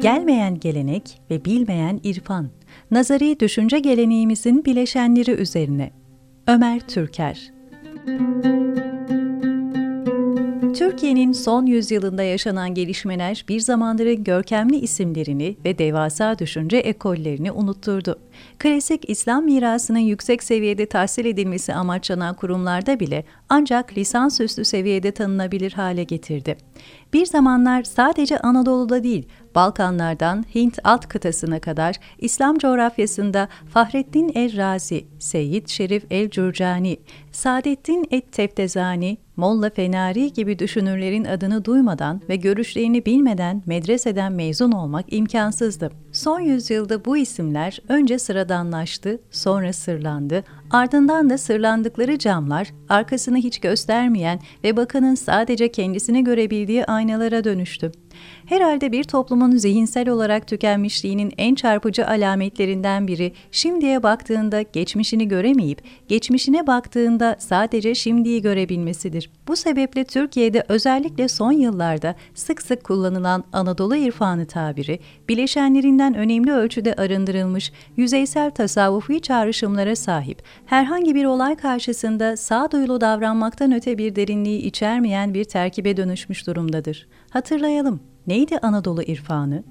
Gelmeyen gelenek ve bilmeyen irfan. Nazari düşünce geleneğimizin bileşenleri üzerine. Ömer Türker Türkiye'nin son yüzyılında yaşanan gelişmeler bir zamanların görkemli isimlerini ve devasa düşünce ekollerini unutturdu. Klasik İslam mirasının yüksek seviyede tahsil edilmesi amaçlanan kurumlarda bile ancak lisansüstü seviyede tanınabilir hale getirdi. Bir zamanlar sadece Anadolu'da değil, Balkanlardan Hint alt kıtasına kadar İslam coğrafyasında Fahrettin el-Razi, Seyyid Şerif el-Cürcani, Saadettin et-Teftezani, Molla Fenari gibi düşünürlerin adını duymadan ve görüşlerini bilmeden medreseden mezun olmak imkansızdı. Son yüzyılda bu isimler önce sıradanlaştı, sonra sırlandı, ardından da sırlandıkları camlar arkasını hiç göstermeyen ve bakanın sadece kendisini görebildiği aynalara dönüştü. Herhalde bir toplumun zihinsel olarak tükenmişliğinin en çarpıcı alametlerinden biri şimdiye baktığında geçmişini göremeyip geçmişine baktığında sadece şimdiyi görebilmesidir. Bu sebeple Türkiye'de özellikle son yıllarda sık sık kullanılan Anadolu irfanı tabiri bileşenlerinden önemli ölçüde arındırılmış yüzeysel tasavvufi çağrışımlara sahip herhangi bir olay karşısında sağduyulu davranmaktan öte bir derinliği içermeyen bir terkibe dönüşmüş durumdadır. Hatırlayalım. Neydi Anadolu irfanı?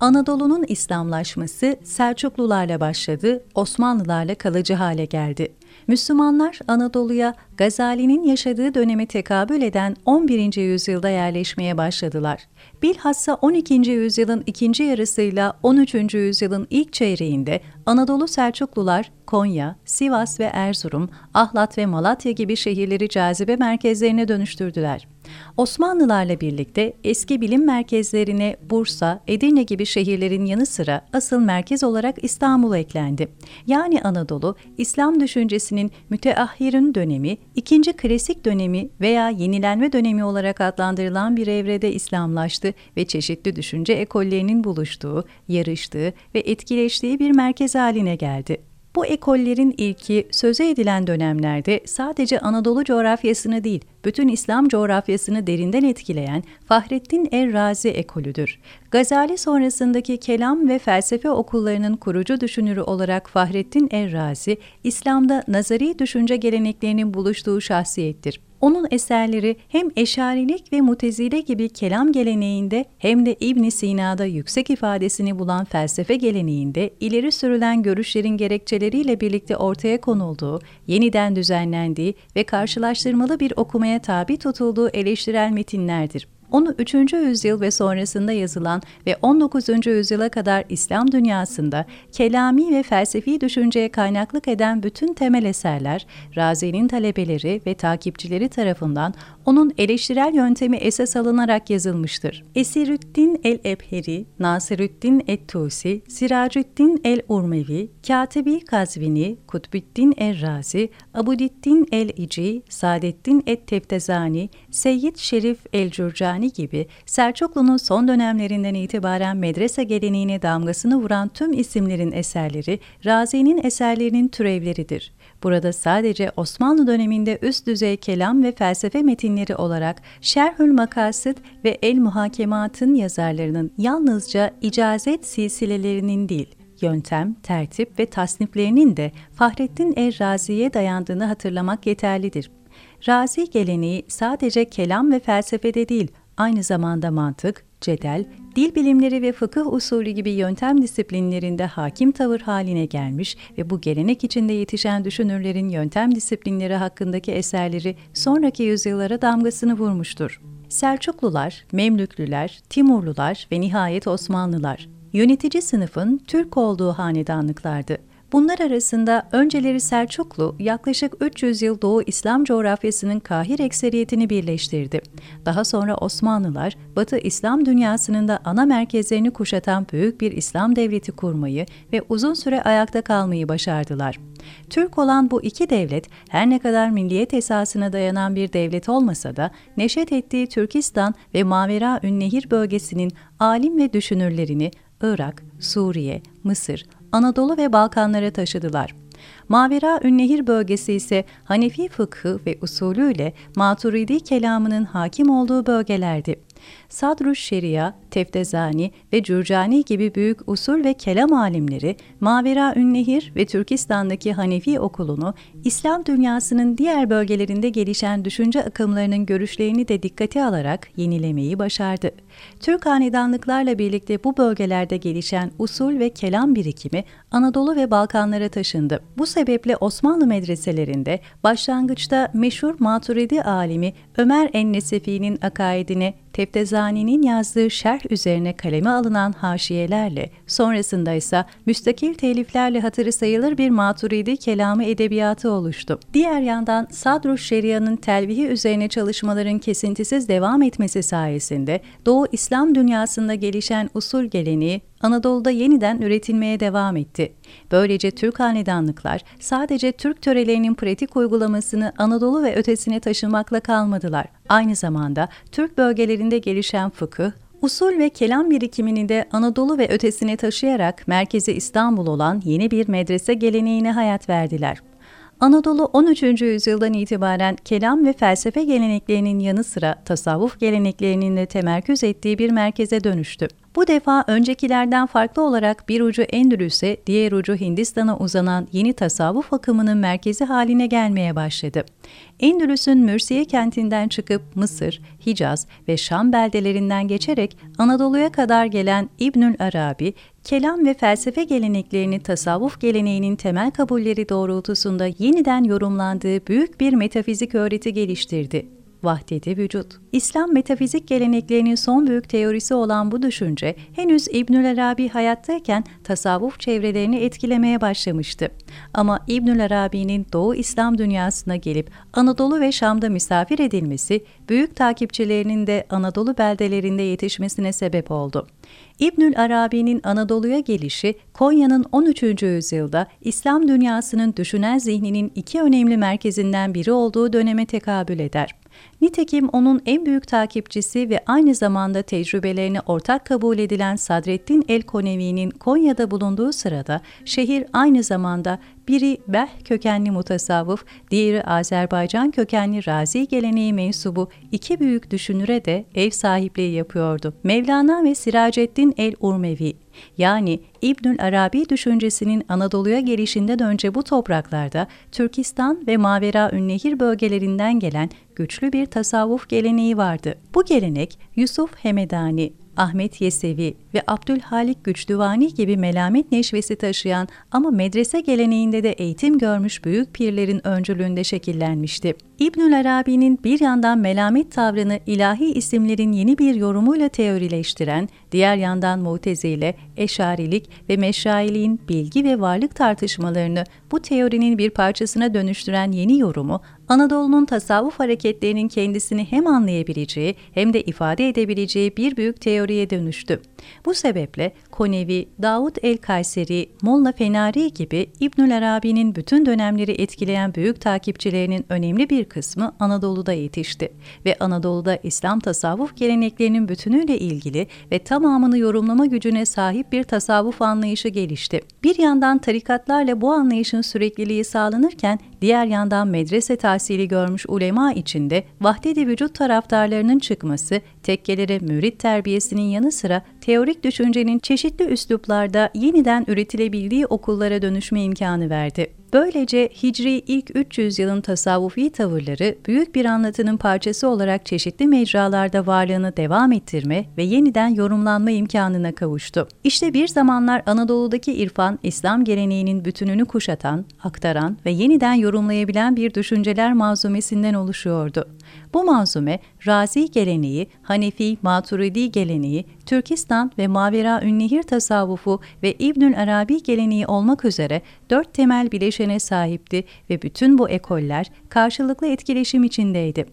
Anadolu'nun İslamlaşması Selçuklularla başladı, Osmanlılarla kalıcı hale geldi. Müslümanlar Anadolu'ya Gazali'nin yaşadığı döneme tekabül eden 11. yüzyılda yerleşmeye başladılar. Bilhassa 12. yüzyılın ikinci yarısıyla 13. yüzyılın ilk çeyreğinde Anadolu Selçuklular Konya, Sivas ve Erzurum, Ahlat ve Malatya gibi şehirleri cazibe merkezlerine dönüştürdüler. Osmanlılarla birlikte eski bilim merkezlerine Bursa, Edirne gibi şehirlerin yanı sıra asıl merkez olarak İstanbul eklendi. Yani Anadolu, İslam düşüncesinin müteahhirin dönemi, ikinci klasik dönemi veya yenilenme dönemi olarak adlandırılan bir evrede İslamlaştı ve çeşitli düşünce ekollerinin buluştuğu, yarıştığı ve etkileştiği bir merkez haline geldi. Bu ekollerin ilki söze edilen dönemlerde sadece Anadolu coğrafyasını değil, bütün İslam coğrafyasını derinden etkileyen Fahrettin Er-Razi ekolüdür. Gazali sonrasındaki kelam ve felsefe okullarının kurucu düşünürü olarak Fahrettin Er-Razi, İslam'da nazari düşünce geleneklerinin buluştuğu şahsiyettir. Onun eserleri hem eşarilik ve mutezile gibi kelam geleneğinde hem de İbn Sina'da yüksek ifadesini bulan felsefe geleneğinde ileri sürülen görüşlerin gerekçeleriyle birlikte ortaya konulduğu, yeniden düzenlendiği ve karşılaştırmalı bir okumaya tabi tutulduğu eleştirel metinlerdir. Onu 3. yüzyıl ve sonrasında yazılan ve 19. yüzyıla kadar İslam dünyasında kelami ve felsefi düşünceye kaynaklık eden bütün temel eserler, Razi'nin talebeleri ve takipçileri tarafından onun eleştirel yöntemi esas alınarak yazılmıştır. Esirüddin el-Ebheri, Nasirüddin et-Tusi, Siracüddin el-Urmevi, Katibi Kazvini, Kutbüddin el-Razi, Abudiddin el-İci, Saadettin et-Teftezani, Seyyid Şerif el-Cürcani gibi Selçuklu'nun son dönemlerinden itibaren medrese geleneğine damgasını vuran tüm isimlerin eserleri, Razi'nin eserlerinin türevleridir. Burada sadece Osmanlı döneminde üst düzey kelam ve felsefe metinleri olarak Şerhül Makasit ve El Muhakemat'ın yazarlarının yalnızca icazet silsilelerinin değil, yöntem, tertip ve tasniflerinin de Fahrettin Er-Razi'ye dayandığını hatırlamak yeterlidir. Razi geleneği sadece kelam ve felsefede değil, aynı zamanda mantık, cedel, dil bilimleri ve fıkıh usulü gibi yöntem disiplinlerinde hakim tavır haline gelmiş ve bu gelenek içinde yetişen düşünürlerin yöntem disiplinleri hakkındaki eserleri sonraki yüzyıllara damgasını vurmuştur. Selçuklular, Memlüklüler, Timurlular ve nihayet Osmanlılar, yönetici sınıfın Türk olduğu hanedanlıklardı. Bunlar arasında önceleri Selçuklu yaklaşık 300 yıl Doğu İslam coğrafyasının kahir ekseriyetini birleştirdi. Daha sonra Osmanlılar Batı İslam dünyasının da ana merkezlerini kuşatan büyük bir İslam devleti kurmayı ve uzun süre ayakta kalmayı başardılar. Türk olan bu iki devlet her ne kadar milliyet esasına dayanan bir devlet olmasa da neşet ettiği Türkistan ve Mavera Ünnehir bölgesinin alim ve düşünürlerini Irak, Suriye, Mısır, Anadolu ve Balkanlara taşıdılar. Mavera Ünnehir bölgesi ise Hanefi fıkhı ve usulüyle Maturidi kelamının hakim olduğu bölgelerdi. Sadruş Şeria, Teftezani ve Cürcani gibi büyük usul ve kelam alimleri Mavera Ünnehir ve Türkistan'daki Hanefi okulunu İslam dünyasının diğer bölgelerinde gelişen düşünce akımlarının görüşlerini de dikkate alarak yenilemeyi başardı. Türk hanedanlıklarla birlikte bu bölgelerde gelişen usul ve kelam birikimi Anadolu ve Balkanlara taşındı. Bu sebeple Osmanlı medreselerinde başlangıçta meşhur Maturidi alimi Ömer en-Nesefi'nin akaidine Teftezani'nin yazdığı şerh üzerine kaleme alınan haşiyelerle, sonrasında ise müstakil teliflerle hatırı sayılır bir Maturidi kelamı edebiyatı oluştu. Diğer yandan Sadruş Şeria'nın telvihi üzerine çalışmaların kesintisiz devam etmesi sayesinde Doğu İslam dünyasında gelişen usul geleneği Anadolu'da yeniden üretilmeye devam etti. Böylece Türk hanedanlıklar sadece Türk törelerinin pratik uygulamasını Anadolu ve ötesine taşımakla kalmadılar. Aynı zamanda Türk bölgelerinde gelişen fıkıh, Usul ve kelam birikimini de Anadolu ve ötesine taşıyarak merkezi İstanbul olan yeni bir medrese geleneğine hayat verdiler. Anadolu 13. yüzyıldan itibaren kelam ve felsefe geleneklerinin yanı sıra tasavvuf geleneklerinin de temerküz ettiği bir merkeze dönüştü. Bu defa öncekilerden farklı olarak bir ucu Endülüs'e, diğer ucu Hindistan'a uzanan yeni tasavvuf akımının merkezi haline gelmeye başladı. Endülüs'ün Mürsiye kentinden çıkıp Mısır, Hicaz ve Şam beldelerinden geçerek Anadolu'ya kadar gelen İbnül Arabi, kelam ve felsefe geleneklerini tasavvuf geleneğinin temel kabulleri doğrultusunda yeniden yorumlandığı büyük bir metafizik öğreti geliştirdi vahdeti vücut. İslam metafizik geleneklerinin son büyük teorisi olan bu düşünce henüz İbnül Arabi hayattayken tasavvuf çevrelerini etkilemeye başlamıştı. Ama İbnül Arabi'nin Doğu İslam dünyasına gelip Anadolu ve Şam'da misafir edilmesi, büyük takipçilerinin de Anadolu beldelerinde yetişmesine sebep oldu. İbnül Arabi'nin Anadolu'ya gelişi Konya'nın 13. yüzyılda İslam dünyasının düşünen zihninin iki önemli merkezinden biri olduğu döneme tekabül eder. Nitekim onun en büyük takipçisi ve aynı zamanda tecrübelerini ortak kabul edilen Sadreddin el-Konevi'nin Konya'da bulunduğu sırada şehir aynı zamanda biri Beh kökenli mutasavvıf, diğeri Azerbaycan kökenli Razi geleneği mensubu iki büyük düşünüre de ev sahipliği yapıyordu. Mevlana ve Siraceddin el-Urmevi yani İbnül Arabi düşüncesinin Anadolu'ya gelişinden önce bu topraklarda Türkistan ve Mavera Ünnehir bölgelerinden gelen güçlü bir tasavvuf geleneği vardı. Bu gelenek Yusuf Hemedani, Ahmet Yesevi ve Abdülhalik Güçlüvani gibi melamet neşvesi taşıyan ama medrese geleneğinde de eğitim görmüş büyük pirlerin öncülüğünde şekillenmişti. İbnül Arabi'nin bir yandan melamet tavrını ilahi isimlerin yeni bir yorumuyla teorileştiren, diğer yandan Mutezile, Eşarilik ve Meşrailiğin bilgi ve varlık tartışmalarını bu teorinin bir parçasına dönüştüren yeni yorumu, Anadolu'nun tasavvuf hareketlerinin kendisini hem anlayabileceği hem de ifade edebileceği bir büyük teoriye dönüştü. Bu sebeple Konevi, Davud el-Kayseri, Molla Fenari gibi İbnül Arabi'nin bütün dönemleri etkileyen büyük takipçilerinin önemli bir kısmı Anadolu'da yetişti ve Anadolu'da İslam tasavvuf geleneklerinin bütünüyle ilgili ve tamamını yorumlama gücüne sahip bir tasavvuf anlayışı gelişti. Bir yandan tarikatlarla bu anlayışın sürekliliği sağlanırken diğer yandan medrese tahsili görmüş ulema içinde vahdet vücut taraftarlarının çıkması, tekkelere mürit terbiyesinin yanı sıra teorik düşüncenin çeşitli üsluplarda yeniden üretilebildiği okullara dönüşme imkanı verdi. Böylece Hicri ilk 300 yılın tasavvufi tavırları büyük bir anlatının parçası olarak çeşitli mecralarda varlığını devam ettirme ve yeniden yorumlanma imkanına kavuştu. İşte bir zamanlar Anadolu'daki irfan, İslam geleneğinin bütününü kuşatan, aktaran ve yeniden yorumlayabilen bir düşünceler malzumesinden oluşuyordu. Bu manzume, Razi geleneği, Hanefi, Maturidi geleneği, Türkistan ve Mavera Ünnehir tasavvufu ve İbnül Arabi geleneği olmak üzere dört temel bileşene sahipti ve bütün bu ekoller karşılıklı etkileşim içindeydi.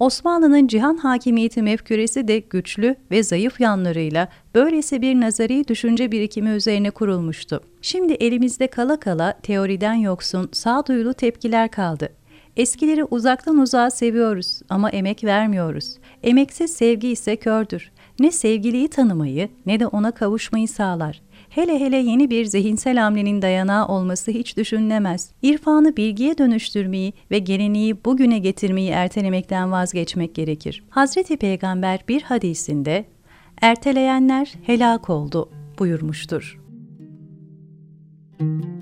Osmanlı'nın cihan hakimiyeti mefküresi de güçlü ve zayıf yanlarıyla böylesi bir nazari düşünce birikimi üzerine kurulmuştu. Şimdi elimizde kala kala teoriden yoksun sağduyulu tepkiler kaldı. Eskileri uzaktan uzağa seviyoruz ama emek vermiyoruz. Emeksiz sevgi ise kördür. Ne sevgiliyi tanımayı ne de ona kavuşmayı sağlar. Hele hele yeni bir zihinsel hamlenin dayanağı olması hiç düşünülemez. İrfanı bilgiye dönüştürmeyi ve geleneği bugüne getirmeyi ertelemekten vazgeçmek gerekir. Hazreti Peygamber bir hadisinde erteleyenler helak oldu buyurmuştur. Müzik